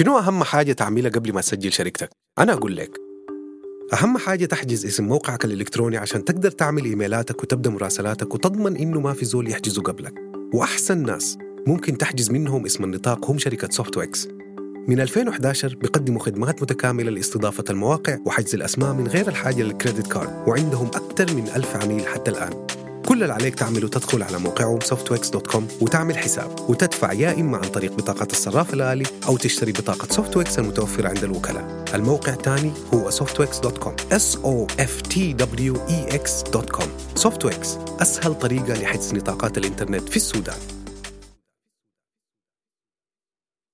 شنو أهم حاجة تعملها قبل ما تسجل شركتك؟ أنا أقول لك أهم حاجة تحجز اسم موقعك الإلكتروني عشان تقدر تعمل إيميلاتك وتبدأ مراسلاتك وتضمن إنه ما في زول يحجزه قبلك. وأحسن ناس ممكن تحجز منهم اسم النطاق هم شركة سوفت ويكس. من 2011 بيقدموا خدمات متكاملة لاستضافة المواقع وحجز الأسماء من غير الحاجة لل credit card وعندهم أكثر من ألف عميل حتى الآن. كل اللي عليك تعمله تدخل على موقعهم softwix.com وتعمل حساب وتدفع يا إما عن طريق بطاقة الصراف الآلي أو تشتري بطاقة سوفتويكس المتوفرة عند الوكلاء. الموقع الثاني هو softwix.com s o f t w e x.com softwix أسهل طريقة لحجز نطاقات الإنترنت في السودان.